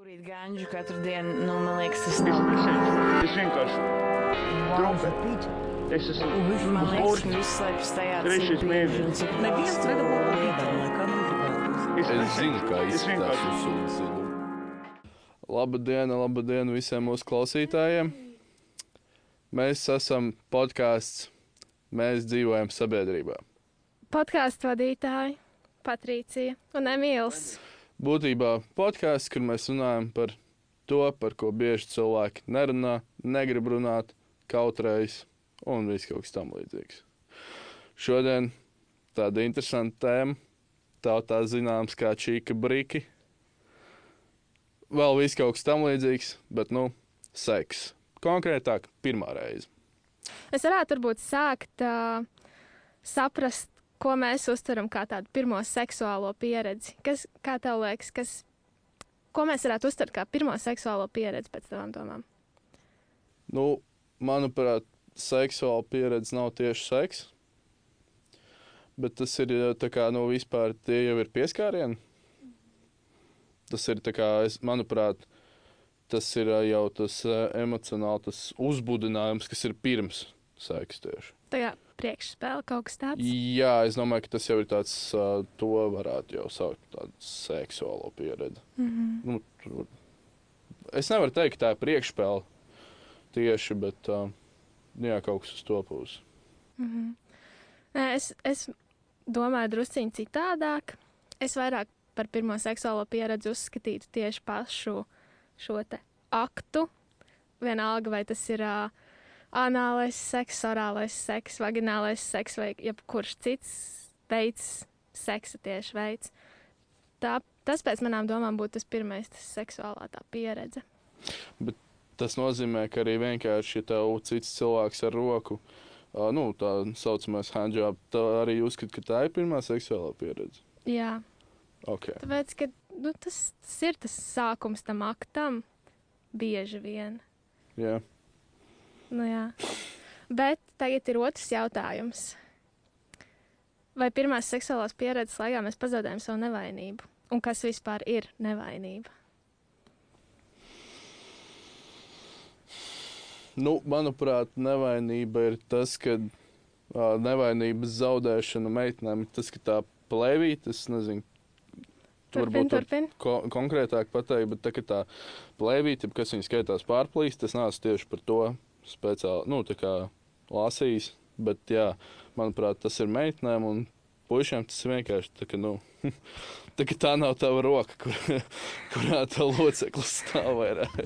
Kurīt ganžu katru dienu, nu, man liekas, tas nav. Es vienkārši trumpēju. Es esmu Man liekas, ka viss slēpjas tajā, Trešais mēnesis. Neviens nedabūja līderu, lai kā man gribētu. Es zinu, kā izskatās jūsu zinu. Labdien, labdien visiem mūsu klausītājiem. Mēs esam podkāsts, mēs dzīvojam sabiedrībā. podkāstu vadītāji Patricija un Emīls. Būtībā podkāsts, kur mēs runājam par to, par ko bieži cilvēki nerunā, negrib runāt, kautrējas un viss kaut kas tam līdzīgs. Šodien tāda interesanta tēma, tautā zināms kā čīka brīki. Vēl viss kaut kas tam līdzīgs, bet nu, seks. Konkrētāk, pirmā reize. Es varētu varbūt sākt uh, saprast, ko mēs uztveram kā tādu pirmo seksuālo pieredzi. Kas, kā tev liekas, kas, ko mēs varētu uztvert kā pirmo seksuālo pieredzi pēc tavām domām? Nu, manuprāt, seksuāla pieredze nav tieši seks. Bet tas ir eh, kā, nu, vispār tie jau ir pieskārieni. Tas ir, kā, es, manuprāt, tas ir eh, jau tas eh, emocionāli, tas uzbudinājums, kas ir pirms seksa tieši. Tā kā priekšspēle kaut kas tāds. Jā, es domāju, ka tas jau ir tāds, uh, to varētu jau saukt par tādu seksuālo pieredzi. Mm -hmm. Nu, tur, es nevaru teikt, ka tā ir priekšspēle tieši, bet uh, jā, kaut kas uz to puses. Mm -hmm. Nē, es, es domāju, drusciņi citādāk. Es vairāk par pirmo seksuālo pieredzi uzskatītu tieši pašu šo aktu. Vienalga, vai tas ir uh, anālais seks, orālais seks, vaginālais seks vai jebkurš cits veids, seksa tieši veids. Tā, tas pēc manām domām būtu tas pirmais, tas seksuālā tā pieredze. Tas nozīmē, ka arī vienkārši, ja tev cits cilvēks ar roku, uh, nu, tā saucamais handjob, tā arī uzskata, ka tā ir pirmā seksuālā pieredze. Jā, Okay. Tāpēc, ka nu, tas, tas ir tas sākums tam aktam, bieži vien. Jā. Nu, jā. Bet tagad ir otrs jautājums. Vai pirmās seksuālās pieredzes laikā mēs pazaudējam savu nevainību? Un kas vispār ir nevainība? Nu, manuprāt, nevainība ir tas, ka uh, nevainības zaudēšana meitenēm ir tas, ka tā plēvīte, es nezinu, Turpin, varbūt var turpin. ko, konkrētāk pateikt, bet tā, ka tā plēvīte, kas viņa skaitās pārplīst, tas nāc tieši par to speciāli, nu, lasījis, bet, jā, manuprāt, tas ir meitenēm un puišiem tas ir vienkārši tā, ka, nu, tā, ka tā nav tava roka, kur, kurā tā loceklis stāv vairāk.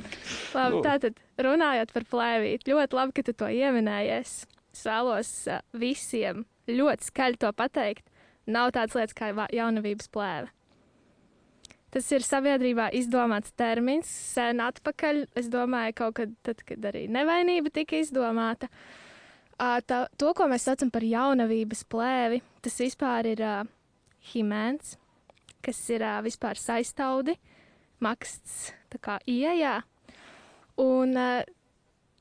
Labi, Nu. tātad runājot par plēvīti, ļoti labi, ka tu to ieminējies. Es vēlos uh, visiem ļoti skaļi to pateikt. Nav tādas lietas kā jaunavības plēve. Tas ir sabiedrībā izdomāts termins sen atpakaļ. Es domāju, kaut kad, tad, kad arī nevainība tika izdomāta. Tā, to, ko mēs saucam par jaunavības plēvi, tas vispār ir uh, himēns, kas ir uh, vispār saistaudi, maksts tā kā ieejā. Un uh,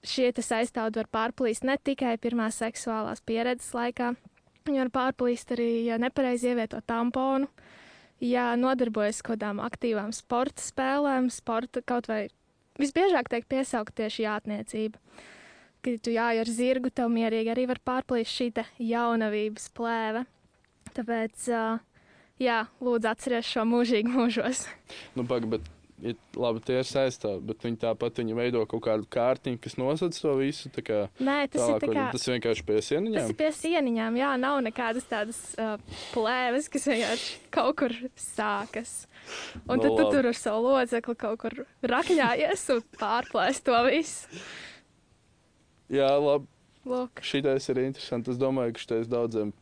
šie saistaudi var pārplīst ne tikai pirmās seksuālās pieredzes laikā, viņi var pārplīst arī, ja nepareizi ievieto tamponu, ja nodarbojas kaut kādām aktīvām sporta spēlēm, sporta kaut vai visbiežāk tiek piesaukt tieši jātniecība. Kad tu jāj ar zirgu, tev mierīgi arī var pārplīst šī jaunavības plēve. Tāpēc, jā, lūdzu atceries šo mūžīgi mūžos. Nu, pag, bet, ja, labi, tie ir saistīti, bet viņi tāpat viņi veido kaut kādu kārtiņu, kas nosacīs to visu. kā Nē, tas tālāk ir kā. tas vienkārši pie Tas sieniņām. ir pie sieniņām, jā, nav nekādas tādas uh, plēves, kas vienkārši kaut kur sākas. Un Nu, tad tu labi. tur ar savu locekli kaut kur rakņājies un pārplēst to visu. Jā, labi. Lūk, Šitais ir interesants. Es domāju, ka šitais daudziem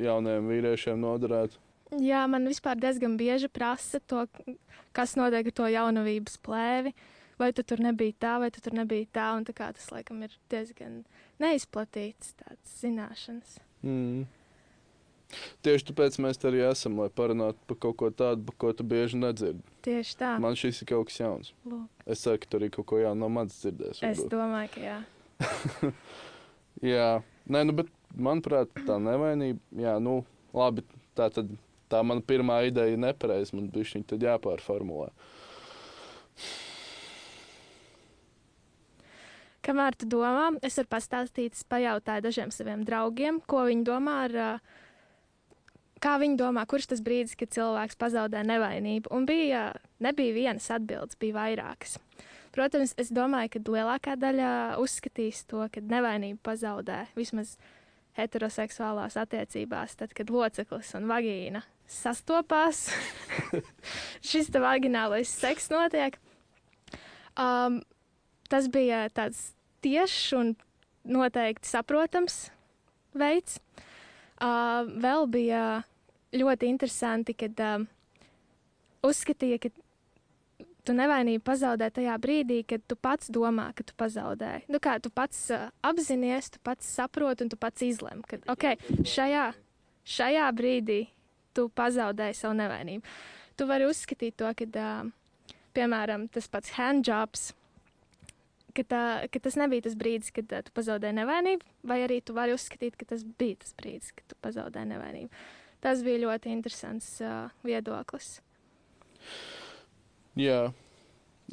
jauniem vīriešiem noderētu. Jā, man vispār diezgan bieži prasa to, kas notiek ar to jaunavības plēvi. Vai tu tur nebija tā, vai tu tur nebija tā, un tā kā tas laikam ir diezgan neizplatīts tāds zināšanas. Mm. Tieši tāpēc mēs te arī esam, lai parunātu par kaut ko tādu, par ko tu bieži nedzirdi. Tieši tā. Man šis ir kaut kas jauns. Lūk. Es ceru, ka tu arī kaut ko jaunu no manis dzirdēsi. Es varbūt. domāju, ka jā. Jā, nē, nu, bet manuprāt, tā nevainība, jā, nu, labi, tā tad tā mana pirmā ideja ir nepareiza. Man bija viņa tad jāpārformulē. Kamēr tu domā, es varu pastāstīt, pajautāju dažiem saviem draugiem, ko viņi domā ar, kā viņi domā, kurš tas brīdis, kad cilvēks pazaudē nevainību. Un bija, nebija vienas atbildes, bija vairākas. Protams, es domāju, ka lielākā daļa uzskatīs to, ka nevainība pazaudē vismaz heteroseksuālās attiecībās, tad, kad loceklis un vagīna sastopās, šis te vaginālais seks notiek. Um, tas bija tāds tiešs un noteikti saprotams veids. Uh, vēl bija ļoti interesanti, kad uh, uzskatīja, ka tu nevainību pazaudē tajā brīdī, kad tu pats domā, ka tu pazaudēji. Nu, kā tu pats uh, apzinājies, tu pats saproti un tu pats izlemi, ka okay, šajā, šajā brīdī tu pazaudēji savu nevainību. Tu vari uzskatīt to, ka, uh, piemēram, tas pats handjobs, ka, tā, ka tas nebija tas brīdis, kad uh, tu pazaudēji nevainību, vai arī tu vari uzskatīt, ka tas bija tas brīdis, kad tu pazaudēji nevainību. Tas bija ļoti interesants uh, viedoklis. Jā.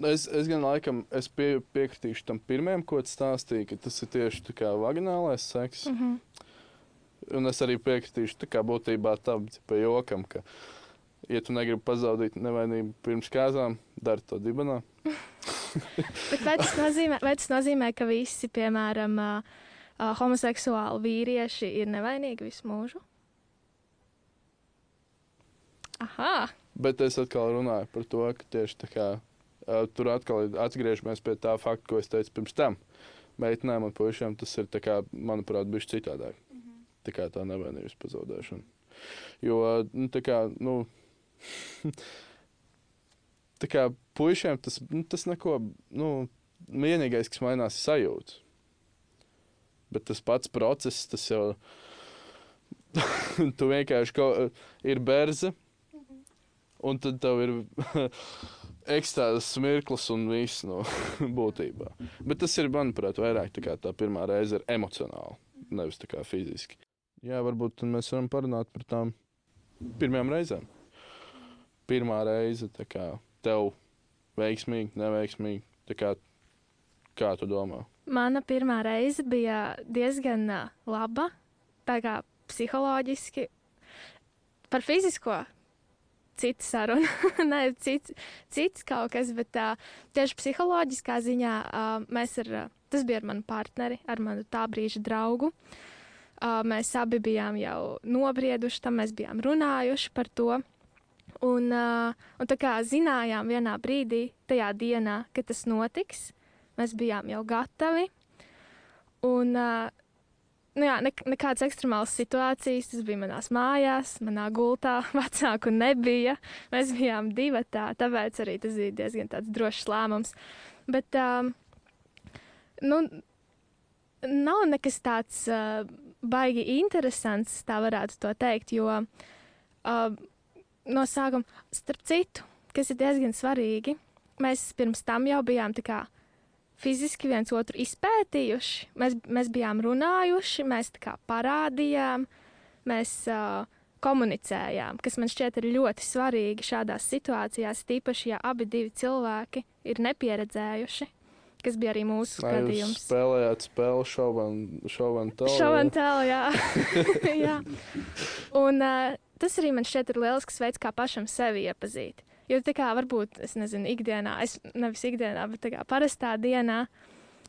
Es, es gan laikam es pie, piekritīšu tam pirmajam, ko tu stāstīji, ka tas ir tieši tā kā vaginālais seks. Mm -hmm. Un es arī piekritīšu tā kā būtībā tam pa jokam, ka, ja tu negribi pazaudīt nevainību pirms kāzām, dari to dibenā. vai, tas nozīmē, vai tas nozīmē, ka visi, piemēram, uh, homoseksuāli vīrieši ir nevainīgi visu mūžu? Aha! Bet es atkal runāju par to, ka tieši tā kā uh, tur atkal atgriežamies pie tā fakta, ko es teicu pirms tam. Meitenēm un puišiem tas ir, kā, manuprāt, bijis citādāk. Tā kā tā nevainības pazaudēšana. Jo, nu, tā kā, nu, tā kā puišiem tas, nu, tas neko, nu, vienīgais, kas mainās, ir sajūta. Bet tas pats process, tas jau, tu vienkārši kaut, ir berze un tad tev ir ekstāzes mirklis un viss no būtībā. Bet tas ir, manuprāt, vairāk tā, tā pirmā reize ir emocionāli, nevis tā kā fiziski. Jā, varbūt mēs varam parunāt par tām pirmajām reizēm. Pirmā reize, kā tev veiksmīgi, neveiksmīgi, kā, kā tu domā? Mana pirmā reize bija diezgan laba, tā kā psiholoģiski. Par fizisko cita saruna, ne cits, cits kaut kas, bet uh, tieši psiholoģiskā ziņā mēs ar, tas bija ar manu partneri, ar manu tā brīža draugu. Uh, mēs abi bijām jau nobrieduši tam, mēs bijām runājuši par to. Un, un tā kā zinājām vienā brīdī, tajā dienā, kad tas notiks, mēs bijām jau gatavi. Un, nu jā, ne, nekādas ekstremālas situācijas. Tas bija manās mājās, manā gultā. Vecāku nebija. Mēs bijām divi tā, tāpēc arī tas bija diezgan drošs lēmums. Bet, um, nu, nav nekas tāds uh, baigi interesants, tā varētu to teikt, jo uh, no sākuma, starp citu, kas ir diezgan svarīgi, mēs pirms tam jau bijām tā kā fiziski viens otru izpētījuši. Mēs, mēs bijām runājuši, mēs tā kā parādījām, mēs uh, komunicējām, kas man šķiet ir ļoti svarīgi šādās situācijās, tīpaši, ja abi divi cilvēki ir nepieredzējuši. Kas bija arī mūsu Lai gadījums. Jūs spēlējāt spēli šovan tālu. Šovan tālu, jā. jā. Un uh, tas arī man šķiet ir lielisks veids, kā pašam sevi iepazīt. Jo tā kā varbūt, es nezinu, ikdienā, es nevis ikdienā, bet tā kā parastā dienā,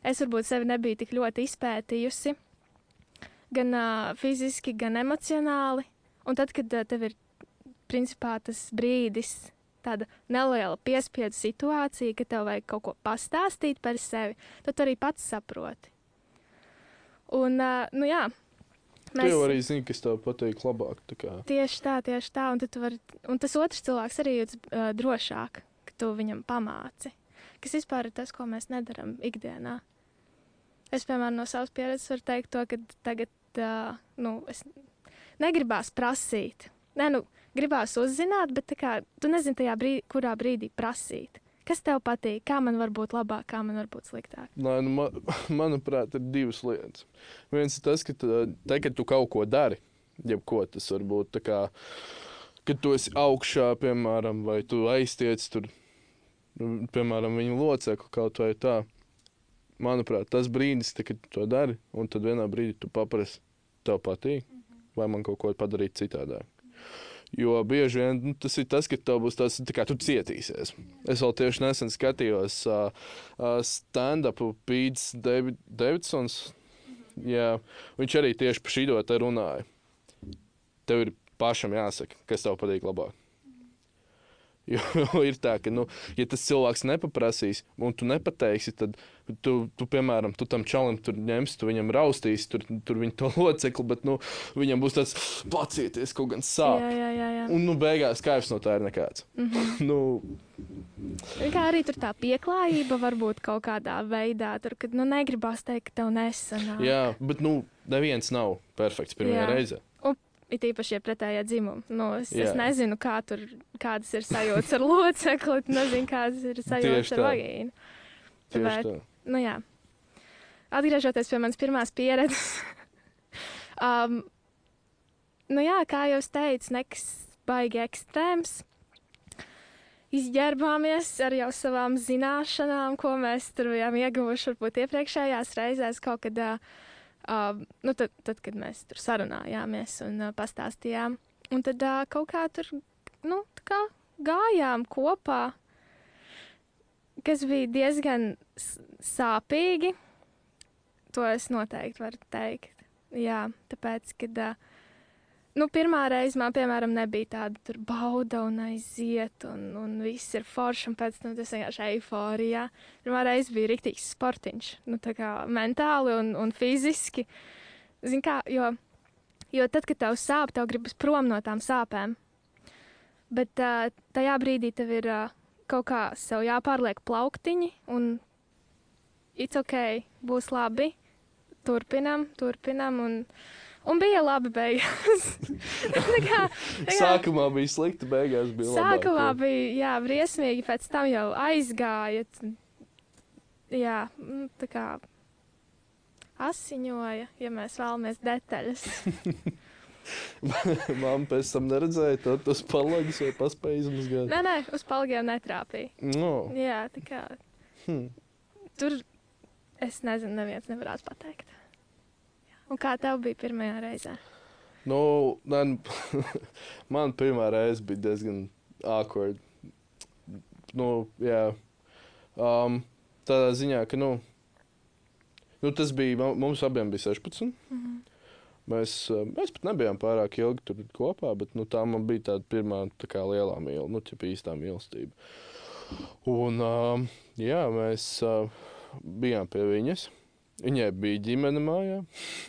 es varbūt sevi nebiju tik ļoti izpētījusi, gan uh, fiziski, gan emocionāli. Un tad, kad uh, tev ir principā tas brīdis, tāda neliela piespiedu situācija, ka tev vajag kaut ko pastāstīt par sevi, tad tu arī pats saproti. Un, uh, nu jā, Mēs... Tu jau arī zini, kas tev patīk labāk. Tā tieši tā, tieši tā. Un, var... un tas otrs cilvēks arī jūtas uh, drošāk, ka tu viņam pamāci. Kas vispār ir tas, ko mēs nedaram ikdienā. Es, piemēram, no savas pieredzes varu teikt to, ka tagad, uh, nu, es negribās prasīt. Nē, nu, gribās uzzināt, bet kā, tu nezini brīdī, kurā brīdī prasīt. Kas tev patīk? Kā man var būt labāk, kā man var būt sliktāk? Nē, nu, man, manuprāt, ir divas lietas. Viens ir tas, ka te, kad tu kaut ko dari, jebko tas var būt kā, kad tu esi augšā, piemēram, vai tu aiztiec tur, nu, piemēram, viņu locekli kaut vai tā. manuprāt, tas brīdis, te, kad tu to dari, un tad vienā brīdī tu paprasti, tev patīk, vai man kaut ko padarīt citādāk. Jo bieži vien nu, tas ir tas, ka tev būs tas, tā kā tu cietīsies. Es vēl tieši nesen skatījos uh, uh, stand-up Pīts David, Davidsons. Jā, viņš arī tieši par šī te runāja. Tev ir pašam jāsaka, kas tev patīk labāk. Jo ir tā, ka, nu, ja tas cilvēks nepaprasīs, un tu nepateiksi, tad tu, tu piemēram, tu tam čalam tur ņemsi, tu viņam raustīsi, tur, tur viņa to locekli, bet nu, viņam būs tāds pacieties, kaut gan sāp. Jā, jā, jā. jā. Un, nu, beigās kaifs no tā ir nekāds. Mm -hmm. nu, Kā arī tur tā pieklājība var būt kaut kādā veidā, tur, kad nu, negribās teikt, ka tev nesanāk. jā, bet, nu, neviens nav perfekts pirmajā Jā. reizē. It īpaši, ja pretējā dzimuma. Nu, es, Jā. es nezinu, kā tur, kādas ir sajūtas ar locekli, nezinu, kādas ir sajūtas ar vagīnu. Bet- tā. Nu, jā. Atgriežoties pie manas pirmās pieredzes. um, nu, jā, kā jau teicu, nekas baigi ekstrēms. Izģērbāmies ar jau savām zināšanām, ko mēs tur bijām ieguvuši varbūt iepriekšējās reizēs, kaut kad, uh, uh, nu, tad, tad, kad mēs tur sarunājāmies un uh, pastāstījām. Un tad uh, kaut kā tur, nu, kā gājām kopā, kas bija diezgan sāpīgi. To es noteikti varu teikt. Jā, tāpēc, kad uh, nu, pirmā reize man, piemēram, nebija tāda bauda un aiziet, un, un viss ir forši, un pēc tam tas vienkārši eiforijā. Pirmā reize bija rīktīgs sportiņš, nu, tā kā mentāli un, un fiziski. Zin kā, jo, jo tad, kad tev sāp, tev gribas prom no tām sāpēm. Bet uh, tajā brīdī tev ir uh, kaut kā sev jāpārliek plauktiņi, un it's ok, būs labi. Turpinam, turpinam, un, un bija labi beigās. Tā kā, tā kā Sākumā bija slikti, beigās bija labi. Sākumā bija jā, briesmīgi, pēc tam jau aizgāja. Jā, mm, tā kā asiņoja, ja mēs vēlamies detaļas. Māma pēc tam neredzēja, tad tas palaidis vai paspēja izmazgāt. Nē, nē, uz palgiem netrāpīja. No. Jā, tā kā Hmm. tur es nezinu, neviens nevarētu pateikt. Un kā tev bija pirmajā reizē? Nu, man, man pirmā reize bija diezgan awkward. Nu, jā. Um, tādā ziņā, ka, nu, nu tas bija, mu- mums abiem bija 16. Mhm. Mēs, uh, mēs pat nebijām pārāk ilgi tur kopā, bet nu, tā bija tāda pirmā tā kā lielā mīlestība, nu, tā īstā mīlestība. Un, um, jā, mēs uh, bijām pie viņas. Viņai bija ģimene mājā.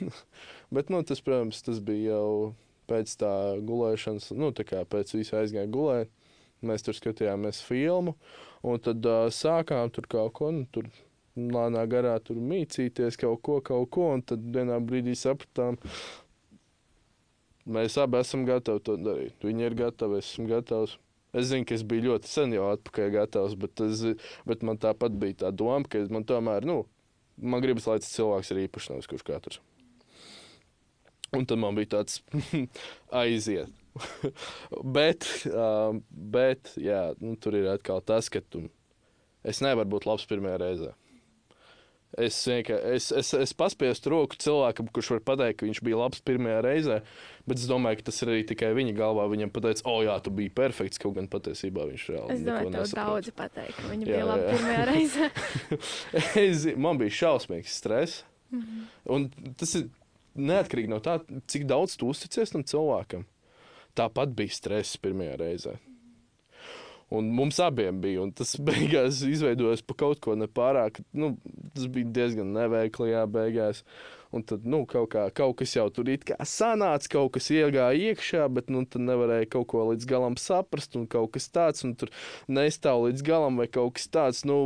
bet, nu, tas, protams, tas bija jau pēc tā gulēšanas, nu, tā kā pēc visa aizgāja gulēt. Mēs tur skatījāmies filmu, un tad uh, sākām tur kaut ko, nu, tur lēnā garā tur mīcīties, kaut ko, kaut ko, un tad vienā brīdī sapratām, mēs abi esam gatavi to darīt. Viņi ir gatavi, es esmu gatavs. Es zinu, ka es biju ļoti sen jau atpakaļ gatavs, bet, es, bet man tāpat bija tā doma, ka man tomēr, nu, man gribas, lai tas cilvēks ir īpašs, nevis kurš katrs. Un tad man bija tāds aiziet. bet, um, bet jā, nu, tur ir atkal tas, ka tu, es nevaru būt labs pirmajā reizē. Es vienkārši es, es, es paspiestu roku cilvēkam, kurš var pateikt, ka viņš bija labs pirmajā reizē, bet es domāju, ka tas ir arī tikai viņa galvā. Viņam pateica, o, jā, tu biji perfekts, kaut gan patiesībā viņš reāli Es domāju, neko nesaprot. daudzi pateikt, ka viņi Jā, bija labi jā. pirmajā reizē. es, man bija šausmīgs stress. Un tas ir neatkarīgi no tā, cik daudz tu uzticies tam cilvēkam. Tāpat bija stress pirmajā reizē. Un mums abiem bija, un tas beigās izveidojās par kaut ko nepārāk. Nu, tas bija diezgan neveikli, jā, beigās. Un tad, nu, kaut, kā, kaut kas jau tur it kā sanāca, kaut kas iegāja iekšā, bet, nu, tad nevarēja kaut ko līdz galam saprast, un kaut kas tāds, un tur nestāv līdz galam, vai kaut kas tāds. Nu,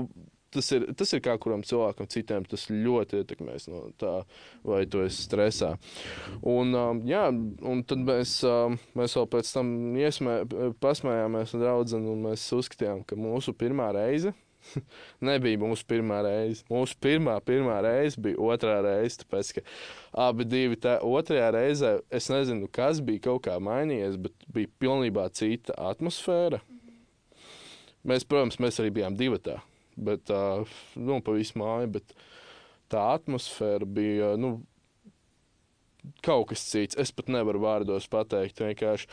tas ir, tas ir kā kuram cilvēkam citiem, tas ļoti ietekmēs no tā, vai tu esi stresā. Un, um, jā, un tad mēs, um, mēs vēl pēc tam iesmē, pasmējāmies ar draugu, un mēs uzskatījām, ka mūsu pirmā reize nebija mūsu pirmā reize. Mūsu pirmā, pirmā reize bija otrā reize, tāpēc ka abi divi tā otrajā reizē, es nezinu, kas bija kaut kā mainījies, bet bija pilnībā cita atmosfēra. Mēs, protams, mēs arī bijām divi tā, bet nu, pa visu māju. Bet, tā atmosfēra bija. Nu, Kaut kas cits, es pat nevaru vārdos pateikt. Vienkārši.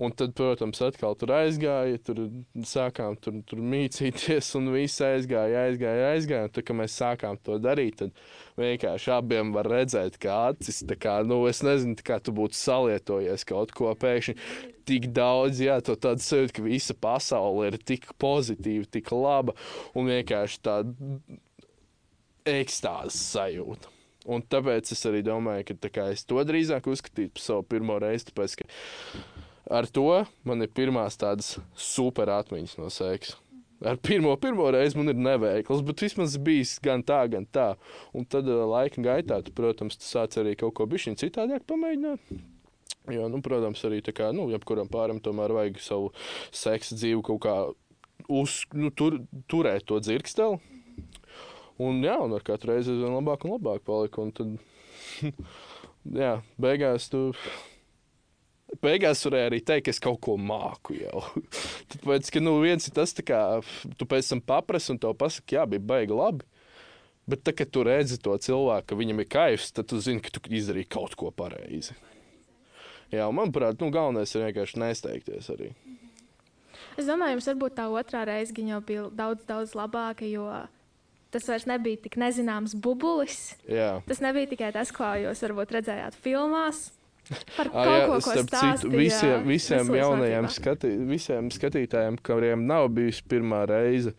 Un tad, protams, atkal tur aizgāja, tur sākām tur, tur mīcīties, un viss aizgāja, aizgāja, aizgāja. Un tad, kad mēs sākām to darīt, tad vienkārši abiem var redzēt, kā acis. Kā, nu, es nezinu, kā tu būtu salietojies kaut ko pēkšņi. Tik daudz, jā, to tādu sajūtu, ka visa pasaule ir tik pozitīva, tik laba un vienkārši tāda ekstāzes sajūta. Un tāpēc es arī domāju, ka kā, es to drīzāk uzskatītu par savu pirmo reizi. Tāpēc, ar to man ir pirmās tādas super atmiņas no seksa. Ar pirmo, pirmo reizi man ir neveikls, bet vismaz bijis gan tā, gan tā. Un tad uh, laika gaitā, tu, protams, tu sāc arī kaut ko bišķiņ citādāk pamēģināt. Jo, nu, protams, arī tā kā, nu, jebkuram pāram tomēr vajag savu seksa dzīvi kaut kā uz, nu, tur, turēt to dzirksteli. Un, jā, un ar katru reizi aizvien labāk un labāk palika. Un tad, jā, beigās tu. Beigās varēja arī teikt, ka es kaut ko māku jau. Tāpēc, ka nu, viens ir tas, kā tu pēc tam paprasti un te pasaki, jā, bija baigi labi. Bet, tā, kad tu redzi to cilvēku, ka viņam ir kaifs, tad tu zini, ka tu izdarīji kaut ko pareizi. Jā, manuprāt, nu, galvenais ir vienkārši nesteigties arī. Es domāju, jums varbūt tā otrā reize jau bija daudz, daudz labāka, jo tas vairs nebija tik nezināms bubulis. Jā. Tas nebija tikai tas, ko jūs varbūt redzējāt filmās. Par kaut jā, ko, ko citu, visiem, visiem jaunajiem skati, visiem skatītājiem, kuriem nav bijusi pirmā reize,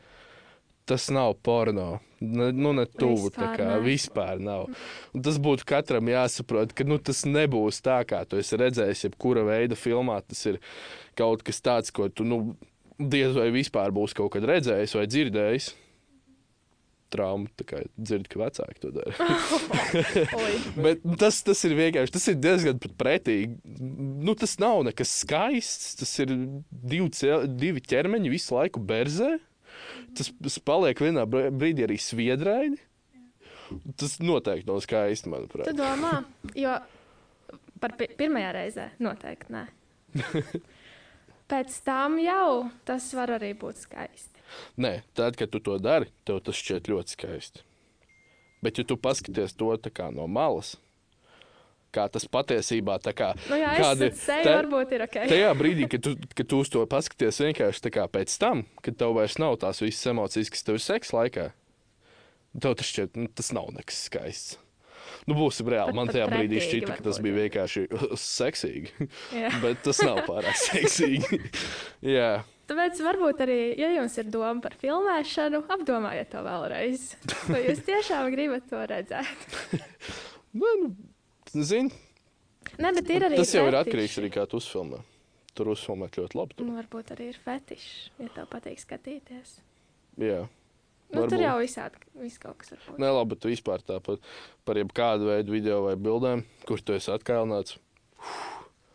tas nav porno. Ne, nu, ne tuvu tā Vispār kā ne. vispār nav. Un tas būtu katram jāsaprot, ka nu, tas nebūs tā, kā tu esi redzējis, jebkura veida filmā. Tas ir kaut kas tāds, ko tu nu, diez vai vispār būsi kaut kad redzējis vai dzirdējis. Trauma, tā kā dzird, ka vecāki to dara. Bet tas, tas ir vienkārši tas ir diezgan pretīgi. Nu, tas nav nekas skaists. Tas ir divi, divi ķermeņi visu laiku berzē. Tas, tas paliek vienā br- brīdī arī sviedraini. Tas noteikti nav skaisti, Tu manuprāt. domā, jo par pi pirmajā reizē noteikti nē. Pēc tam jau tas var arī būt skaisti. Nē, tad, kad tu to dari, tev tas šķiet ļoti skaisti. Bet, ja tu paskaties to no malas, kā tas patiesībā kā Nu, jā, kādi seju te- varbūt ir ok. Tajā brīdī, kad tu, kad tu uz to paskaties, vienkārši kā pēc tam, kad tev vairs nav tās visas emocijas, kas tev ir seksa laikā, tev tas šķiet, nu, tas nav nekas skaists. Nu, būsim reāli. Pat- Man pat tajā brīdī šķita, ka tas bija vienkārši seksīgi. Bet tas nav pārāk seksīgi. Jā, Tāpēc varbūt arī, ja jums ir doma par filmēšanu, apdomājiet to vēlreiz. Vai jūs tiešām gribat to redzēt? nu, nu, zini, Nē, bet ir arī tas jau ir fetiši. atkarīgs arī kā tu uzfilmē. Tur uzfilmēt ļoti labi. Nu, varbūt arī ir fetišs, ja tev patīk skatīties. Jā. Nu, tur Varbūt. jau visādi, viss kaut kas būt. Nē, labi, bet tu vispār tāpat par jebkādu veidu video vai bildēm, kur tu esi atkailināts.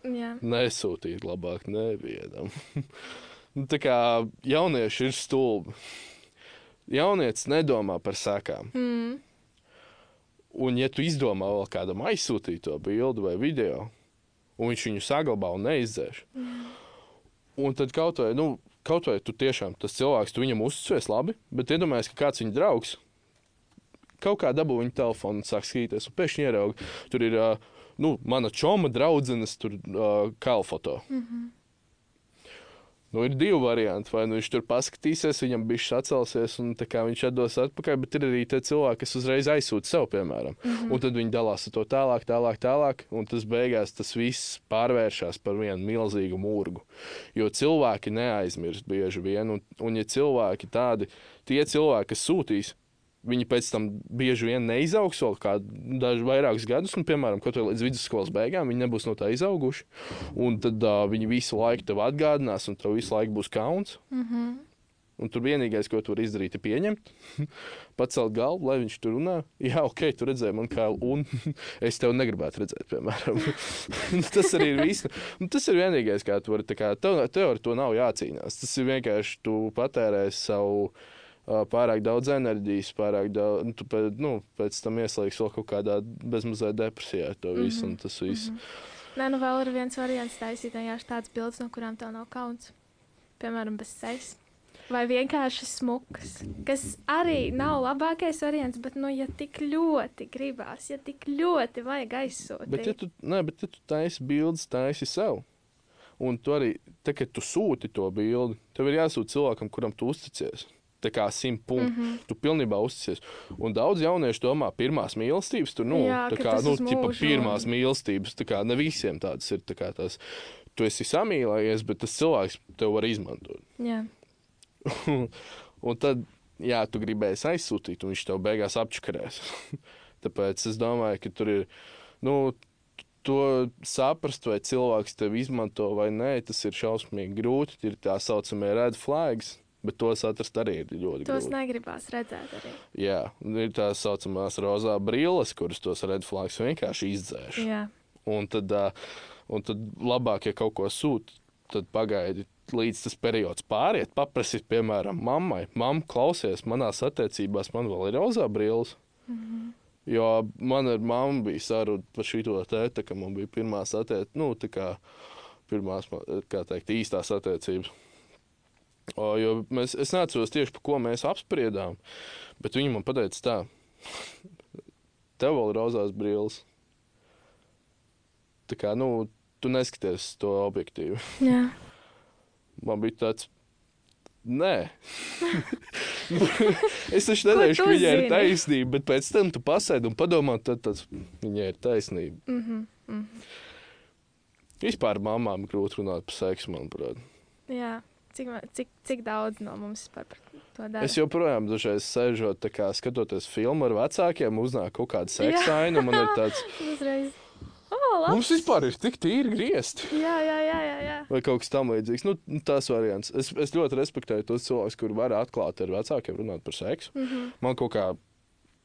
Jā. Nesūtīt labāk nevienam. Nu, Tā kā jaunieši ir stulbi. Jaunietis nedomā par sekām. Mm. Un, ja tu izdomā vēl kādam aizsūtīt to bildi vai video, un viņš viņu saglabā un neizdzēš, un tad kaut vai, nu, kaut vai tu tiešām tas cilvēks, tu viņam uzticies labi, bet iedomājies, ka kāds viņa draugs kaut kā dabū viņa telefonu un sāk skatīties, un pēkšņi ierauga, tur ir ā, nu, mana čoma draudzenes, tur uh, kalfoto. Mm -hmm. Nu, ir divi varianti. Vai nu viņš tur paskatīsies, viņam bija šis atcelsies, un viņš atdos atpakaļ, bet ir arī tie cilvēki, kas uzreiz aizsūta sev, piemēram. Mm -hmm. Un tad viņi dalās ar to tālāk, tālāk, tālāk, un tas beigās tas viss pārvēršas par vienu milzīgu mūrgu. Jo cilvēki neaizmirst bieži vien, un, un ja cilvēki tādi, tie cilvēki, kas sūtīs, viņi pēc tam bieži vien neizaugs vēl kādu dažu vairākus gadus, un, piemēram, kaut vai līdz vidusskolas beigām, viņi nebūs no tā izauguši. Un tad uh, viņi visu laiku tev atgādinās, un tev visu laiku būs kauns. Mm -hmm. Un tur vienīgais, ko tu vari izdarīt, ir pieņemt, pacelt galvu, lai viņš tur runā. Jā, ok, tu redzēji man kā, un es tevi negribētu redzēt, piemēram. tas arī ir viss. Tas ir vienīgais, kā tu vari. Kā, tev, tev ar to nav jācīnās. Tas ir vienkārši tu patērēsi savu. ā, Pārāk daudz enerģijas, pārāk daudz. Nu, tu nu, pēc tam ieslēgsi vēl kaut kādā bezmazliet depresijā visu. Mm -hmm. Tas viss. Mm -hmm. Nē, nu vēl ir viens variants taisīt tādas bildes, no kurām tev nav kauns. Piemēram, bez sejas. vai vienkārši smuks, kas arī nav labākais variants, bet, nu, ja tik ļoti gribās, ja tik ļoti vajag aizsūtīt, Bet, ja tu, nē, bet ja tu taisi bildes, taisi sev. Un tu arī, tā, kad tu sūti to bildi, tev ir jāsūta cilvēkam, kuram tu uzticies. Tā kā simt punktu. Mm. -hmm. Tu pilnībā uzticies. Un daudz jauniešu domā, pirmās mīlestības, tur, nu, Jā, tā kā, nu, tipa, pirmās mīlestības, tā kā ne visiem tādas ir. Tā kā tās, tu esi samīlējies, bet tas cilvēks tev var izmantot. jā, un tad, jā, tu gribēsi aizsūtīt, un viņš tev beigās apčakarēs. Tāpēc es domāju, ka tur ir. Nu, To saprast, vai cilvēks tevi izmanto vai nē, tas ir šausmīgi grūti. Ir tā saucamie red flags, bet tos atrast arī ir ļoti tos grūti. negribās redzēt arī. Jā, ir tā saucamās rozā brilles, kuras tos red flags vienkārši izdzēš. Jā, Un tad, un tad labāk, ja kaut ko sūta, tad pagaidi, līdz tas periods pāriet. Paprasiet, piemēram, mammai, mamma, klausies, manās attiecībās man vēl ir rozā brilles. Mm -hmm. Jo man ar mammu bija saruna par šo tēti, ka man bija pirmās attiecības, nu, tā kā pirmās, kā teikt, īstās attiecības. Jo mēs, es neatceros tieši, par ko mēs apspriedām, bet viņi man teica, tā, tev vēl ir rozās brilles. Tā kā, nu, tu neskaties to objektīvi. jā. Man bija tāds. Nē, es taču nedomāju, ka viņai ir taisnība, bet pēc tam tu pasēdi un padomā, tad tas viņai ir taisnība. Mm -hmm, mm -hmm. Vispār mamām grūti runāt par seksu, manuprāt. jā. Cik, cik, cik daudz no mums par par to dara? Es joprojām dažreiz sēžot, kā skatoties filmu ar vecākiem, uznāk kaut kāda seksa aina. un Man ir tāds, Uzreiz. Oh, mums vispār ir tik tīri griezti. Jā, jā, jā, jā, jā. Vai kaut kas tamlīdzīgs. Nu, tas variants. Es, es ļoti respektēju tos cilvēkus, kuri var atklāti ar vecākiem runāt par seksu. Mm -hmm. Man kaut kā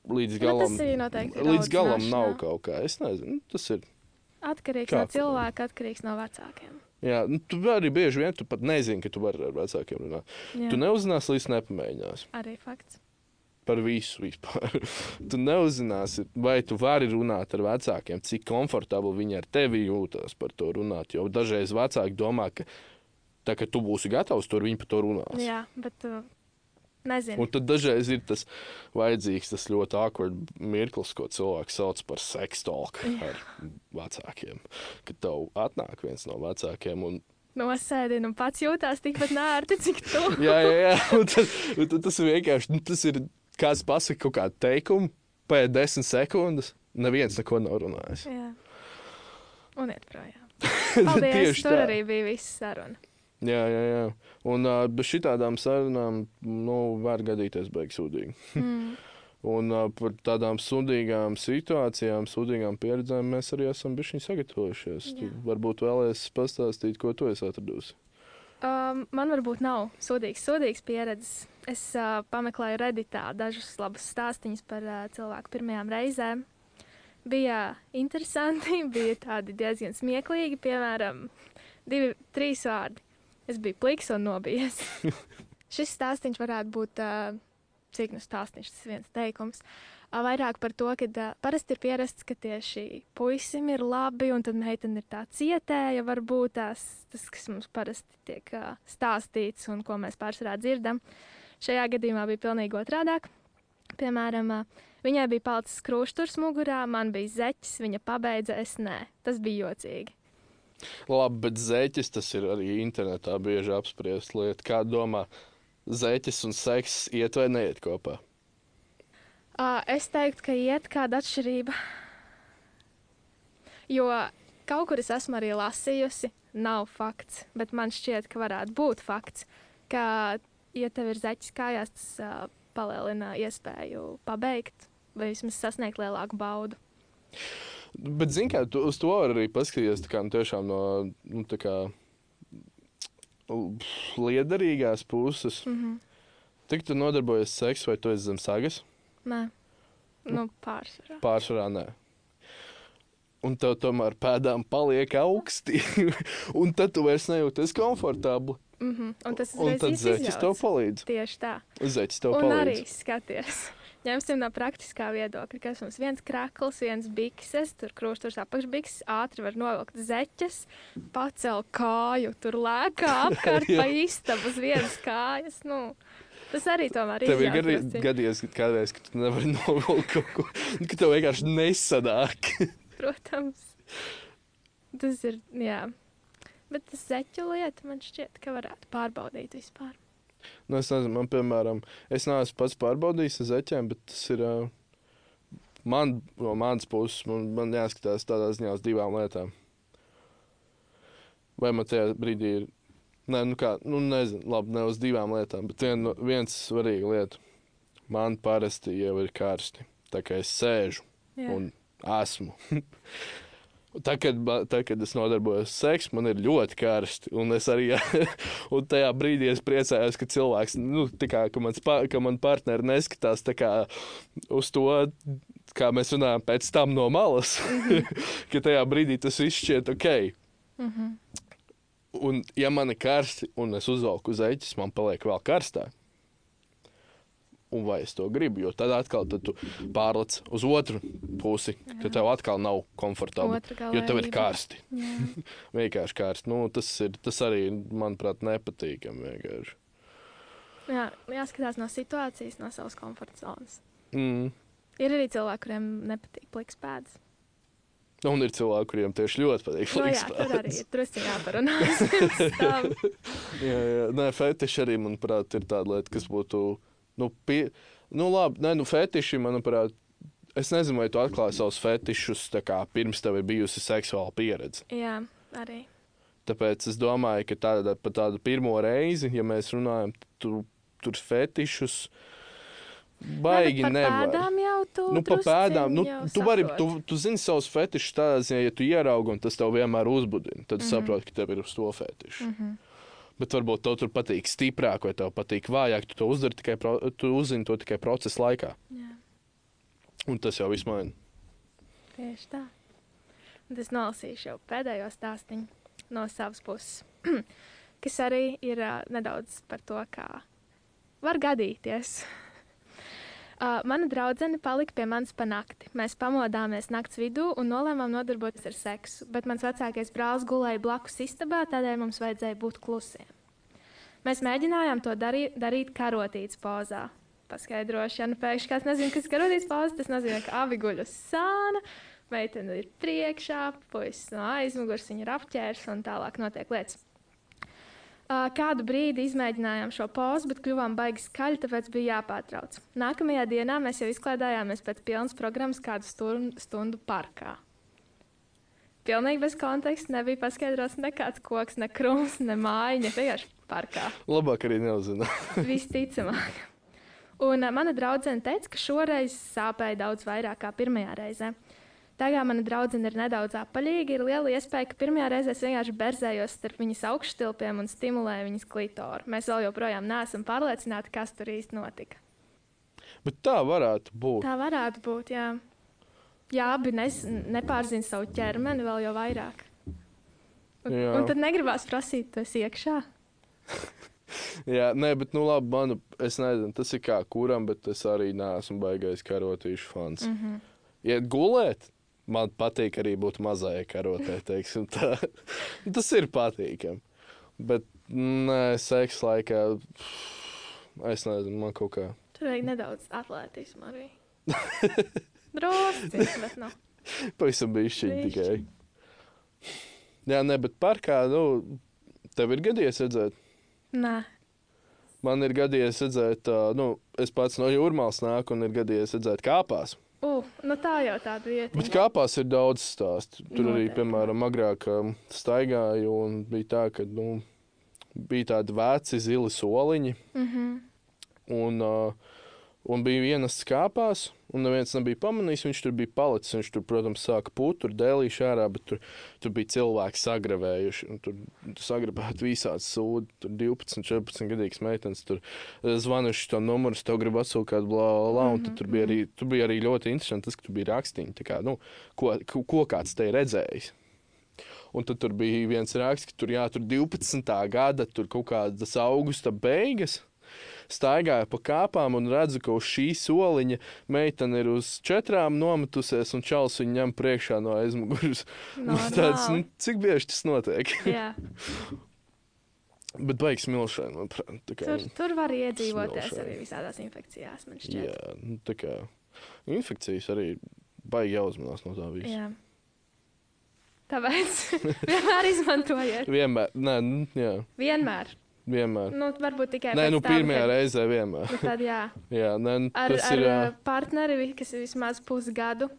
līdz galam, ir līdz galam nav kaut kā. Es nezinu, nu, tas ir. Atkarīgs Kā no cilvēka, atkarīgs no vecākiem. Jā, nu, tu arī bieži vien tu pat nezini, ka tu vari ar vecākiem runāt. Jā. Tu neuzzināsi, līdz nepamēģināsi. Arī fakts. Par visu vispār. tu neuzzināsi, vai tu vari runāt ar vecākiem, cik komfortabli viņi ar tevi jūtas par to runāt. Jo dažreiz vecāki domā, ka tā, ka tu būsi gatavs, tur viņi par to runās. Jā, bet uh, nezinu. Un tad dažreiz ir tas vajadzīgs, tas ļoti awkward mirklis, ko cilvēks sauc par sekstolku ar vecākiem. Kad tev atnāk viens no vecākiem un Nosēdina un pats jūtās tikpat nērti, cik tu. Jā, jā, jā. Un tad, un tad tas ir vienkārši nu, tas ir kāds pasakā kaut kādu teikumu, pēc desmit sekundes. Neviens neko nav runājis. Jā. Un iet projām. Paldies, tur tā. arī bija viss saruna. Jā, jā, jā. Un uh, bez šitādām sarunām nu, var gadīties beigas sūdīgi. Mm. Un uh, par tādām sudīgām situācijām, sudīgām pieredzēm mēs arī esam bijuši sagatavojušies. Tu varbūt vēlēsies pastāstīt, ko tu esi atradusi. Um, man varbūt nav sūdīgs, sūdīgs pieredzes. Es uh, pameklēju Redditā dažus labus stāstīņus par uh, cilvēku pirmajām reizēm. Bija interesanti, bija tādi diezgan smieklīgi, piemēram, divi, trīs vārdi. Es biju pliks un nobijies. Šis stāstījums varētu būt, uh, cik nu stāstījums, tas viens teikums. Uh, vairāk par to, ka uh, parasti ir pierasts, ka tieši puisim ir labi, un tad meitene ir tā cietēja, varbūt tās, tas, kas mums parasti tiek uh, stāstīts un ko mēs pārsvarā dzirdam. Šajā gadījumā bija pilnīgi otrādāk. Piemēram, viņai bija palicis krusturs mugurā, man bija zeķis, viņa pabeidza, es nē. Tas bija jocīgi. Labi, bet zeķis tas ir arī internetā bieži apspriests lieta. Kā domā, zeķis un seks iet vai neiet kopā? Uh, es teiktu, ka iet kāda atšķirība. Jo kaut kur es esmu arī lasījusi, nav fakts, bet man šķiet, ka varētu būt fakts, ka, ja tev ir zeķis kājās, tas uh, palielina iespēju pabeigt vai vismaz sasniegt lielāku baudu. Bet, zini, kā tu, uz to var arī paskatīties kā, nu, tiešām no nu, tā kā, liederīgās puses. Mm -hmm. Tik tu nodarbojies ar seksu, vai tu esi zem sagas? Nē, nu, pārsvarā. Pārsvarā nē. Un tev tomēr pēdām paliek augsti. un tad tu vairs nejūties komfortabli. Mm -hmm. Un tas Un tad uzreiz zeķis tev palīdz. Tieši tā. Zeķis tev Un palīdz. arī skaties. Ņemsim no praktiskā viedokļa, kas mums viens krakls, viens bikses, tur krusturs apakšbikses, ātri var novilkt zeķes, pacel kāju, tur lēkā apkārt pa istabu uz vienas kājas. Nu, tas arī tomēr ir. Tev ir gadi- gadījies ka kādreiz, ka tu nevari novilkt kaut ko, ka tev vienkārši nesadāk. Protams. Tas ir, jā. Bet tas zeķu lieta man šķiet, ka varētu pārbaudīt vispār. Nu, es nezinu, man, piemēram, es neesmu pats pārbaudījis ar zeķiem, bet tas ir. Man, no manas puses, man, man jāskatās tādā ziņā uz divām lietām. Vai man tajā brīdī ir. Nē, nu kā, nu nezinu, labi, ne uz divām lietām, bet vien, viens svarīga lieta. Man parasti jau ir karsti. Tā kā es sēžu Jā. un esmu. Tā, kad, tā, kad es nodarbojos ar seksu, man ir ļoti karsti. Un es arī un tajā brīdī priecājos, ka cilvēks, nu, kā, ka, mans, ka man partneri neskatās tā kā, uz to, kā mēs runājam pēc tam no malas. ka tajā brīdī tas viss šķiet ok. Mhm. Un, ja man ir karsti un es uzvelku uz eķis, man paliek vēl karstāk. Un vai es to gribu? Jo tad atkal tad tu pārlec uz otru pusi, ka tev atkal nav komfortabli. Jo tev ir karsti. Jā. Vienkārši karsti. Nu, tas, ir, tas arī, manuprāt, nepatīkami. vienkārši. Jā, jāskatās no situācijas, no savas komforta zonas. Mm. Ir arī cilvēki, kuriem nepatīk pliks pēdas. Un ir cilvēki, kuriem tieši ļoti patīk. Nu, jā, tur arī ir drusku tam. jā, jā. Nē, fetiši arī, manuprāt, ir tāda lieta, kas būtu. Nu, pie... nu labi, nē, nu, fetiši, manuprāt, es nezinu, vai tu atklāji savus fetišus kā pirms tev ir bijusi seksuāla pieredze. jā, arī. Tāpēc es domāju, ka tāda, pa tādu pirmo reizi, ja mēs runājam, tur, tur fetišus baigi Nē, bet par nevar. Pēdām jau tu. Nu, pa pēdām, nu, tu, vari, tu, tu zini savus fetišus tādā ziņā, ja tu ieraugi un tas tev vienmēr uzbudina. Tad mm. -hmm. saproti, ka tev ir uz to fetišu. Mm -hmm. Bet varbūt tev tur patīk stiprāk, vai tev patīk vājāk. Tu to uzdari tikai, pro, tu uzzini to tikai procesa laikā. Jā, Un tas jau viss maina. tieši tā. Un Es nolasīšu jau pēdējo stāstu no savas puses, kas arī ir uh, nedaudz par to, kā var gadīties. Uh, mana draudzene palika pie manis pa nakti. Mēs pamodāmies naktas vidū un nolēmām nodarboties ar seksu, bet mans vecākais brālis gulēja blakus istabā, tādēļ mums vajadzēja būt klusiem. Mēs mēģinājām to darī, darīt karotītas pozā. Nu pēkšņi kāds nezina, kas ir karotītas poza, tas nozīmē, ka abi guļ uz sāna, meitene ir priekšā, puisis no aizmugures, viņa ir apķērs un tālāk notiek lietas. Kādu brīdi izmēģinājām šo pozu, bet kļuvām baigi skaļi, tāpēc bija jāpārtrauc. Nākamajā dienā mēs jau izklaidējāmies pēc pilnas programmas kādu stundu, parkā. Pilnīgi bez konteksta nebija paskaidrots nekāds koks, ne krūms, ne mājiņa, vienkārši parkā. Labāk arī neuzzina. Visticamāk. Un mana draudzene teica, ka šoreiz sāpēja daudz vairāk kā pirmajā reizē. Tagad mana draudzene ir nedaudz apaļīga. Ir liela iespēja, ka pirmajā reizē es vienkārši berzējos starp viņas augšstilpiem un stimulēju viņas klitoru. Mēs vēl joprojām neesam pārliecināti, kas tur īsti notika. Bet tā varētu būt. Tā varētu būt. Jā, jā abi nes, nepārzina savu ķermeni vēl jau vairāk. Un, Jā. un tad negribās prasīt, tas iekšā. Jā, nē, bet, nu, labi, man, es nezinu, tas ir kā kuram, bet es arī neesmu baigais karotīšu fans. Mm. -hmm. Iet gulēt, man patīk arī būt mazai karotē, tas ir patīkami. Bet, nē, seksa laikā, es nezinu, man kaut kā. Tur vajag nedaudz atletismu arī. Drusku, bet nu. Pavisam bišķiņ Bišķiņ. tikai. Jā, nē, bet parkā, nu, tev ir gadījies redzēt. Nē, Man ir gadījies redzēt, ā, nu, es pats no jūrmālas nāku un ir gadījies redzēt kāpās. Uh, nu tā jau tāda vieta. Bet kāpās ir daudz stāstu. Tur arī, Noteikti. piemēram, agrāk um, staigāju un bija tā, ka nu, bija tādi veci zili soliņi. Mm -hmm. Un, uh, un bija vienas kāpās, un neviens nebija pamanījis. Viņš tur bija palicis. Viņš tur, protams, sāka pūt, tur dēlīšu ārā, bet tur, tur bija cilvēki sagravējuši. Tur, tur sagrabēti visādi sūdi. Tur 12, 14 gadīgas meitenes. Tur zvanuši to numuru, tev grib atsūtīt kādu blā, blā. Un tad tur bija, arī, tur bija arī ļoti interesanti tas, ka tur bija rakstīni. Kā, nu, ko, ko, ko kāds te ir redzējis? Un tad tur bija viens raksts, ka tur, jā, tur 12. gada, tur kaut kādas augusta beigas. Staigāju pa kāpām un redzu, ka uz šī soliņa meitene ir uz četrām nometusies un čels viņu ņem priekšā no aizmugures. Tas tāds, nu, cik bieži tas notiek? Jā, Bet baigs milšana, manuprāt. kā, tur, tur var iedzīvoties smilšaini. arī visādās infekcijās, man šķiet. Jā, nu, tā kā infekcijas arī baigi jāuzmanās no tā visa. Jā. Tāpēc vienmēr izmantojiet. Vienmēr, nē, nu, jā, Vienmēr. Vienmēr. Nu, varbūt tikai Nē, nu, tam, pirmajā kad- reizē vienmēr. Nu, tad jā. Jā, nē, nu, Ar, tas ar ir. uh, ā, partneri, kas ir vismaz pusgadu,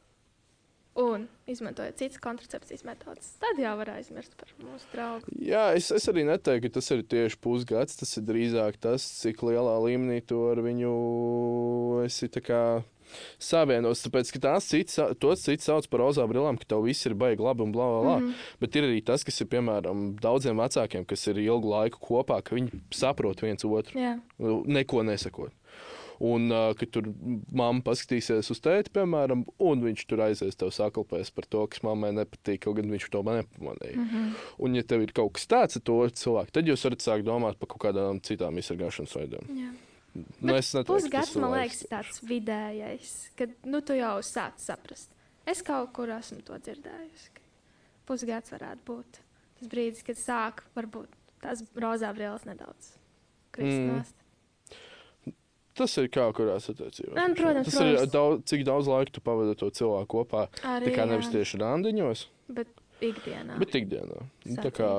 un izmantojot citas kontracepcijas metodas, tad jau var aizmirst par mūsu draugu. Jā, es, es arī neteiktu, ka tas ir tieši pusgads. Tas ir drīzāk tas, cik lielā līmenī tu ar viņu esi kā savienos. Tāpēc, ka tās citas, tos citas sauc par rozā brillām, ka tev viss ir baigi labi un blā, blā, blā. Mm. -hmm. Bet ir arī tas, kas ir piemēram daudziem vecākiem, kas ir ilgu laiku kopā, ka viņi saprot viens otru, Jā, neko nesakot. Un, uh, kad tur mamma paskatīsies uz tēti, piemēram, un viņš tur aizies tev sakalpēs par to, kas mammai nepatīk, kaut gan viņš to man nepamanīja. Mm. -hmm. Un, ja tev ir kaut kas tāds ar to cilvēku, tad jūs varat sākt domāt par kaut kādām citām izsargāšanas veidiem. jā. Nu, es tas Pusgads, ir man liekas, tāds vidējais, kad nu, tu jau sāc saprast. Es kaut kur esmu to dzirdējusi. Pusgads varētu būt tas brīdis, kad sāk varbūt tās rozā brīvs nedaudz kristināt. Tas ir kā kurās attiecībās. Nu, protams, tas ir protams. daudz, cik daudz laika tu pavadi to cilvēku kopā. Arī Tā kā nevis tieši randiņos, bet ikdienā. bet ikdienā. Nu, Tā kā,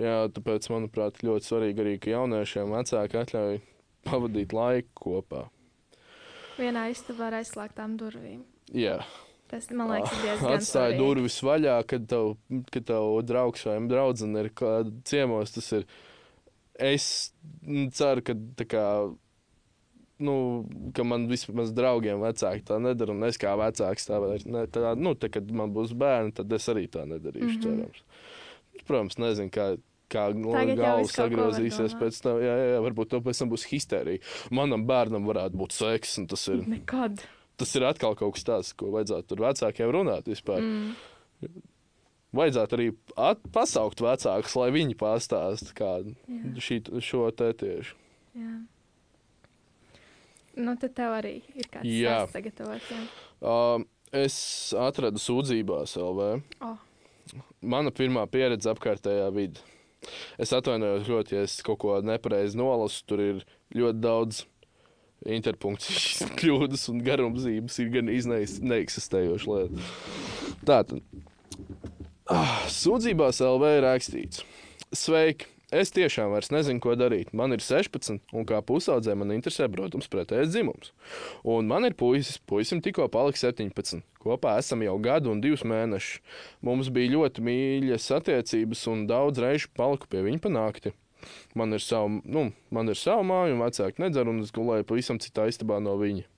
jā, tāpēc, manuprāt, ļoti svarīgi arī, ka jauniešiem vecāki atļauj pavadīt laiku kopā. Vienā istabā ar aizslēgtām durvīm. Jā, Tas, man liekas, ir diezgan atstāja svarīgi. durvis vaļā, kad tev, kad tev draugs vai draudzene ir ciemos. Tas ir. Es ceru, ka tā kā. Nu, ka man vismaz draugiem vecāki tā nedara, un es kā vecāks tā vairs ne, tā, nu, tā, kad man būs bērni, tad es arī tā nedarīšu. Mm. -hmm. Protams, nezinu, kā, kā Tagad jau galva viss kaut ko var sagrozīsies pēc tam. Jā, jā, jā, varbūt to pēc tam būs histērija. Manam bērnam varētu būt seks, un tas ir Nekad. tas ir atkal kaut kas tāds, ko vajadzētu tur vecākiem runāt vispār. Mm. Vajadzētu arī pasaukt vecākus, lai viņi pastāstītu šī, šo te tieši. Jā. Nu, tad tev arī ir kāds tāds sagatavots. Uh, es atradu sūdzībās LV. Oh. Mana pirmā pieredze apkārtējā vidē. Es atvainojos ļoti, ja es kaut ko nepareizi nolasu. Tur ir ļoti daudz interpunkcijas, kļūdas un garumzības. Ir gan neeksistējoša lieta. Tātad, ah, sūdzībās LV ir rakstīts: Sveiki! Es tiešām vairs nezinu, ko darīt. Man ir 16, un kā pusaudzē man interesē, protams, pretējais dzimums. Un man ir puisis, puisim tikko palika 17. Kopā esam jau gadu un divus mēnešus. Mums bija ļoti mīļas attiecības, un daudz reižu paliku pie viņa panākti. Man ir sava, nu, man ir sava māja, un vecāki nedzer, un es gulēju pavisam citā istabā no viņa.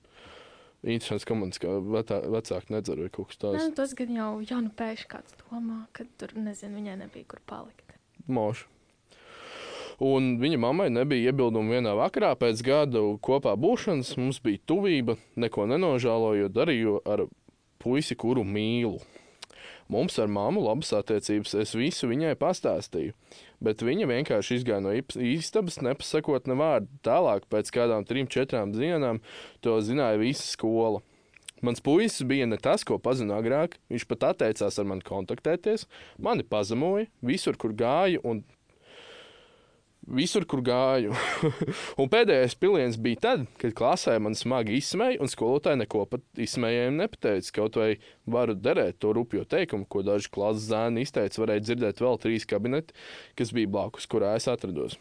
Interesants komandas, ka vecā, vecāki nedzer vai kaut kas Nē, tāds. nu, tas gan jau, jau nu pēkšņi kāds domā, ka tur, nezinu, viņai nebija kur palikt. Mošu. Un viņa mammai nebija iebildumu vienā vakarā pēc gada kopā būšanas. Mums bija tuvība, neko nenožēlojot, darīju ar puisi, kuru mīlu. Mums ar māmu labas attiecības, es visu viņai pastāstīju, bet viņa vienkārši izgāja no istabas, nepasakot ne vārdu. Tālāk, pēc kādām trim, četrām dienām, to zināja visa skola. Mans puisis bija ne tas, ko pazinu agrāk. Viņš pat atteicās ar mani kontaktēties, mani pazemoja visur, kur gāju, un visur, kur gāju. un pēdējais piliens bija tad, kad klasē man smagi izsmēja, un skolotāja neko pat izsmējējiem nepateica. Kaut vai varu derēt to rupjo teikumu, ko daži klases zēni izteica, varēja dzirdēt vēl trīs kabineti, kas bija blakus, kurā es atrados.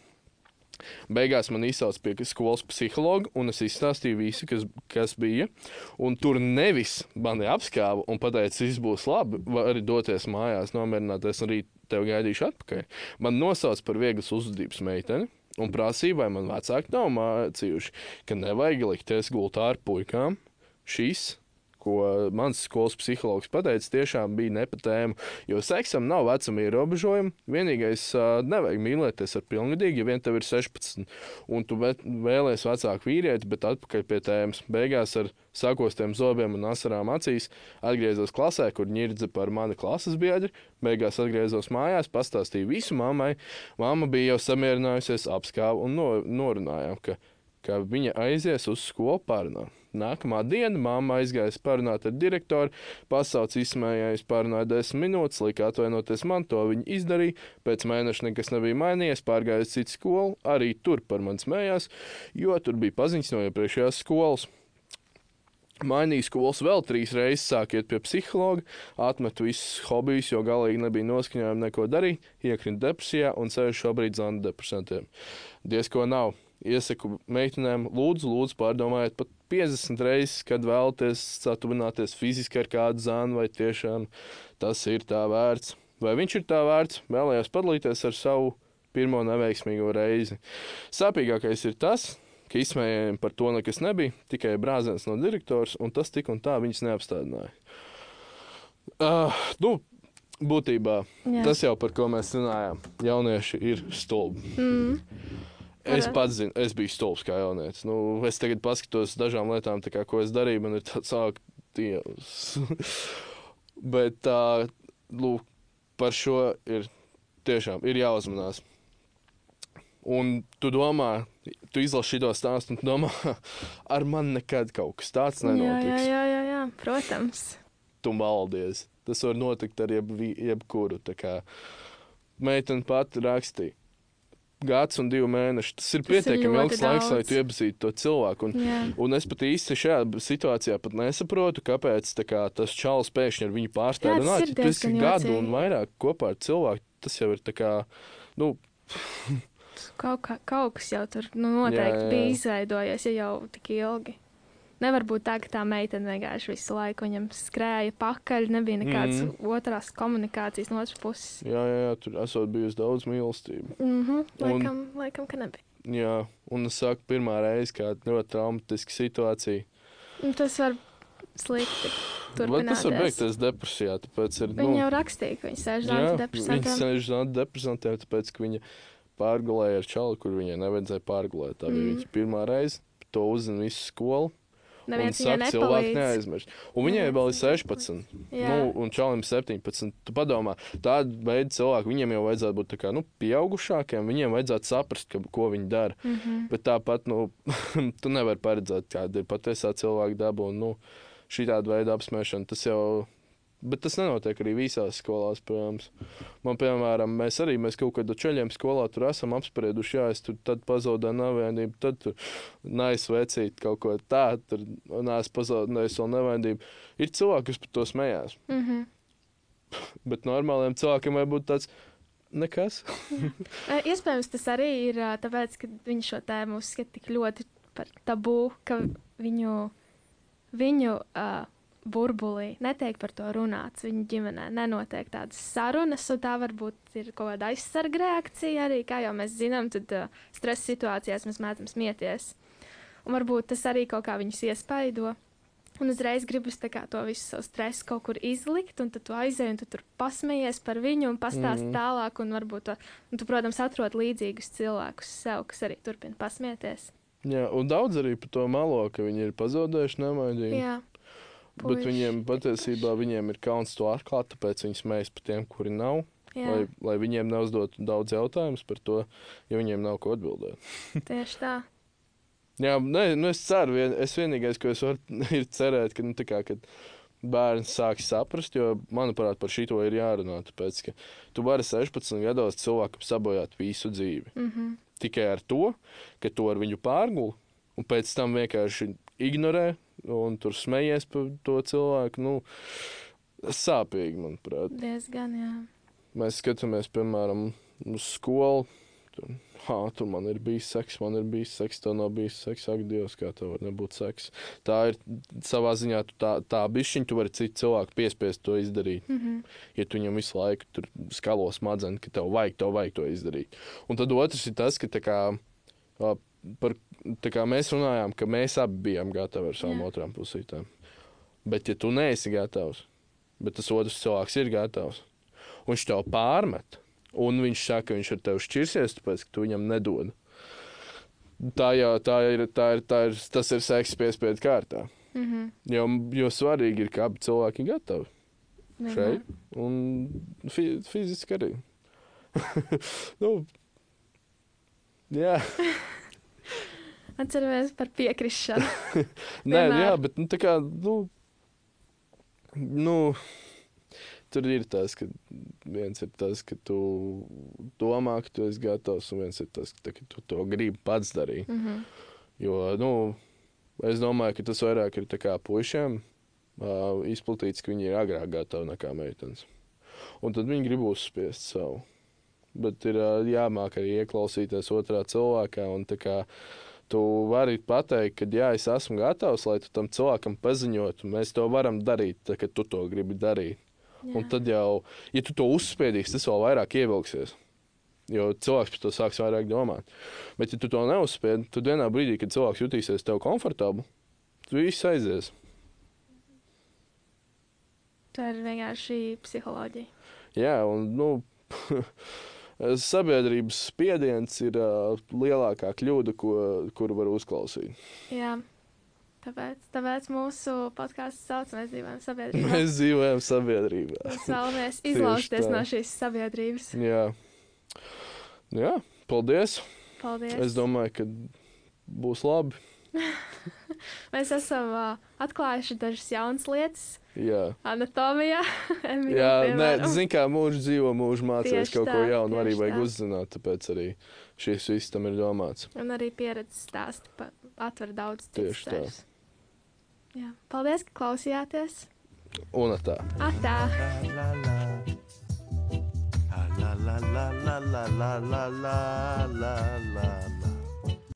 Beigās man izsauca pie skolas psihologa, un es izstāstīju visu, kas, kas bija. Un tur nevis mani apskāva un teica, viss būs labi, vai arī doties mājās, nomierināties, un arī tevi gaidīšu atpakaļ. Man nosauca par vieglas uzvedības meiteni. Un prasīja, vai man vecāki nav mācījuši, ka nevajag likties gultā ar puikām. Šis ko mans skolas psihologs pateica, tiešām bija nepatēma. Jo seksam nav vecuma ierobežojuma. Vienīgais, nevajag mīlēties ar pilngadīgu, ja vien tev ir 16, un tu vēlēsies vecāku vīrieti, bet atpakaļ pie tēmas. Beigās ar sakostiem zobiem un asarām acīs atgriezos klasē, kur ņirdza par mani klases biedru. Beigās atgriezos mājās, pastāstīju visu mammai. Mamma bija jau samierinājusies, apskāva un no, norunājām, ka ka viņa aizies uz skolu parunāt. Nākamā diena mamma aizgāja parunāt ar direktoru, pasauc izsmējās, parunāja desmit minūtes, lika atvainoties man, to viņa izdarīja. Pēc mēneša nekas nebija mainījies, pārgāja uz citu skolu, arī tur par mani smējās, jo tur bija paziņas no iepriekšējās skolas. Mainīju skolas vēl trīs reizes, sākiet pie psihologa, atmetu visus hobijus, jo galīgi nebija noskaņojumi neko darīt, iekrita depresijā un sēž šobrīd zānu depresantiem. Diez ko nav. Iesaku meitenēm, lūdzu, lūdzu pārdomājiet pat 50 reizes, kad vēlaties satuvināties fiziski ar kādu zānu, vai tiešām tas ir tā vērts. Vai viņš ir tā vērts, vēlējos padalīties ar savu pirmo neveiksmīgo reizi. Sāpīgākais ir tas, ka izsmējējiem par to nekas nebija, tikai brāzēns no direktors, un tas tik un tā viņus neapstādināja. Uh, nu, būtībā Jā. tas jau par ko mēs runājām. Jaunieši ir stulbi. Mm. Es pats zinu, es biju stulbs kā jaunietis. Nu, es tagad paskatos dažām lietām, tā kā, ko es darīju. Man ir tāds sāk, dievs. Bet tā, lūk, par šo ir tiešām ir jāuzmanās. Un tu domā, tu izlasi šo stāstu, un tu domā, ar mani nekad kaut kas tāds Jā, jā, nenotiks. jā, jā, jā, protams. Tu maldies. Tas var notikt ar jeb, jebkuru. Meitene pati rakstīja. Gads un divi mēneši. Tas ir pietiekami ilgs laiks, lai tu iepazītu to cilvēku. Un, Jā. un es pat īsti šajā situācijā pat nesaprotu, kāpēc kā, tas čalis pēkšņi ar viņu pārstāv runāt. Ja tu esi gadu jocīgi. un vairāk kopā ar cilvēku, tas jau ir tā kā. Nu, Kaut, kā, kaut kas jau tur nu, noteikti jā, jā. bija izveidojies, ja jau tik ilgi. Nevar būt tā, ka tā meitene vienkārši visu laiku viņam skrēja pakaļ, nebija nekādas mm. otrās komunikācijas no otras puses. jā, jā, jā, tur esot bijusi daudz mīlestības. Mm -hmm. Un- laikam, laikam, ka nebija. Jā, un es saku, pirmā reize, kad ļoti traumatiska situācija. Un tas var slikti tas var beigties depresijā? Tāpēc ir, Viņa jau rakstīja, ka viņa sēž zāles viņa depresijā. sēž uz antidepresantiem, tāpēc, ka viņa pārgulēja ar čalu, kur viņai nevajadzēja pārgulēt. Tā bija mm. viņas pirmā reize. To uzzina visu skolu. Neviens viņai saka, cilvēki nepalīdz. neaizmirst. Un viņai vēl ir viņai 16. Jā. Nu, un čalim 17. Tu padomā, tāda veida cilvēki, viņiem jau vajadzētu būt kā, nu, pieaugušākiem. Viņiem vajadzētu saprast, ka, ko viņi dara. Mm -hmm. Bet tāpat, nu, tu nevari paredzēt, kāda ir patiesā cilvēka daba. Un, nu, šī tāda veida apspiešana, tas jau. Bet tas nenotiek arī visās skolās, protams. Man, piemēram, mēs arī mēs kaut kādā ceļiem skolā tur esam apsprieduši, jā, es tur tad pazaudēju nevienību, tad tur naisvecīt kaut ko tādu, tur nāc pazaudējis vēl nevienību. Ir cilvēki, kas par to smējās. Mm -hmm. Bet normāliem cilvēkiem vajag būt tāds nekas. E, Iespējams, tas arī ir tāpēc, ka viņi šo tēmu uzskata tik ļoti par tabū, ka viņu, viņu uh, burbulī netiek par to runāts. Viņu ģimenē nenotiek tādas sarunas, un tā varbūt ir kaut kāda aizsarga reakcija arī. Kā jau mēs zinām, tad uh, stresa situācijās mēs mēdzam smieties. Un varbūt tas arī kaut kā viņus iespaido. Un uzreiz gribas kā to visu savu stresu kaut kur izlikt, un tad tu aizej un tu tur pasmējies par viņu un pastāsti mm. Tālāk. Un varbūt to, un tu, protams, atrod līdzīgus cilvēkus sev, kas arī turpina pasmieties. Jā, un daudz arī par to malo, ka viņi ir pazaudējuši nevainīgi. Jā, Bet puiši. viņiem patiesībā viņiem ir kauns to atklāt, tāpēc viņi smējas par tiem, kuri nav. jā Lai, lai viņiem neuzdotu daudz jautājumus par to, jo viņiem nav ko atbildēt. tieši tā. Jā, nē, nu es ceru, vien, es vienīgais, ko es varu, ir cerēt, ka, nu, kā, kad bērns sāks saprast, jo, manuprāt, par šito ir jārunā. Tāpēc, ka tu vari 16 gados cilvēkam sabojāt visu dzīvi. Mm -hmm. Tikai ar to, ka tu ar viņu pārguli, un pēc tam vienkārši ignorē un tur smejies par to cilvēku. Nu, sāpīgi, manuprāt. Diezgan, jā. Mēs skatāmies, piemēram, uz skolu. Tur, ha, tur man ir bijis seks, man ir bijis seks, tev nav bijis seks. Ak, Dievs, kā tev var nebūt seks. Tā ir savā ziņā, tā, tā bišķiņa, tu vari citu cilvēku piespiest to izdarīt. Mm -hmm. Ja tu viņam visu laiku tur skalo smadzenes, ka tev vajag, tev vajag to izdarīt. Un tad otrs ir tas, ka tā kā, par, mēs runājām, ka mēs abi bijām gatavi ar savām otrām pusītēm. Bet, ja tu neesi gatavs, bet tas otrs cilvēks ir gatavs, un viņš tev pārmet, un viņš saka, ka viņš ar tevi šķirsies, tāpēc, ka tu viņam nedod. Tā jau tā ir, tā ir, tā ir, tas ir seks piespiedu kārtā. Mm -hmm. Jo, jo svarīgi ir, ka abi cilvēki ir gatavi šeit, un fi fiziski arī. nu, jā, Atceramies par piekrišanu. Nē, nu, jā, bet nu, tā kā. Nu, nu, tur ir tas, ka viens ir tas, ka tu domā, ka tu esi gatavs, un viens ir tas, ka, tā, ka tu to gribi pats darīt. mm -hmm. Jo, nu, es domāju, ka tas vairāk ir puišiem uh, izplatīts, ka viņi ir agrāk gatavi nekā meitenes. Un tad viņi grib uzspiest savu. Bet ir uh, jāmāk arī ieklausīties otrā cilvēkā. Un, tā kā, tu vari pateikt, ka jā, es esmu gatavs, lai tu tam cilvēkam paziņotu. Mēs to varam darīt, tā, kad tu to gribi darīt. Un tad jau, ja tu to uzspiedīsi, tas vēl vairāk ievilksies. Jo cilvēks par to sāks vairāk domāt. Bet, ja tu to neuzspiedi, tad vienā brīdī, kad cilvēks jutīsies tev komfortabli, tu viss aizies. Tā ir vienkārši psiholoģija. Jā, un nu, sabiedrības spiediens ir uh, lielākā kļūda, ko, kuru var uzklausīt. Jā. Tāpēc, tāpēc mūsu podkāsts sauc, mēs dzīvojam sabiedrībā. Mēs dzīvojam sabiedrībā. Mēs vēlamies izlausties no šīs sabiedrības. Jā, Jā paldies. Paldies! Es domāju, ka būs labi. Mēs esam uh, atklājuši dažas jaunas lietas Jā, anatomijā. Jā nē, zini, kā mūžs dzīvo, mūžs mācās kaut ko tā, jaunu. Arī vajag tā. uzzināt, tāpēc arī šis viss tam ir domāts. Un arī pieredzes stāsti atver daudz Tieši tā. Jā. Paldies, ka klausījāties! Un tā. Atā! la la la la la la la la la la la la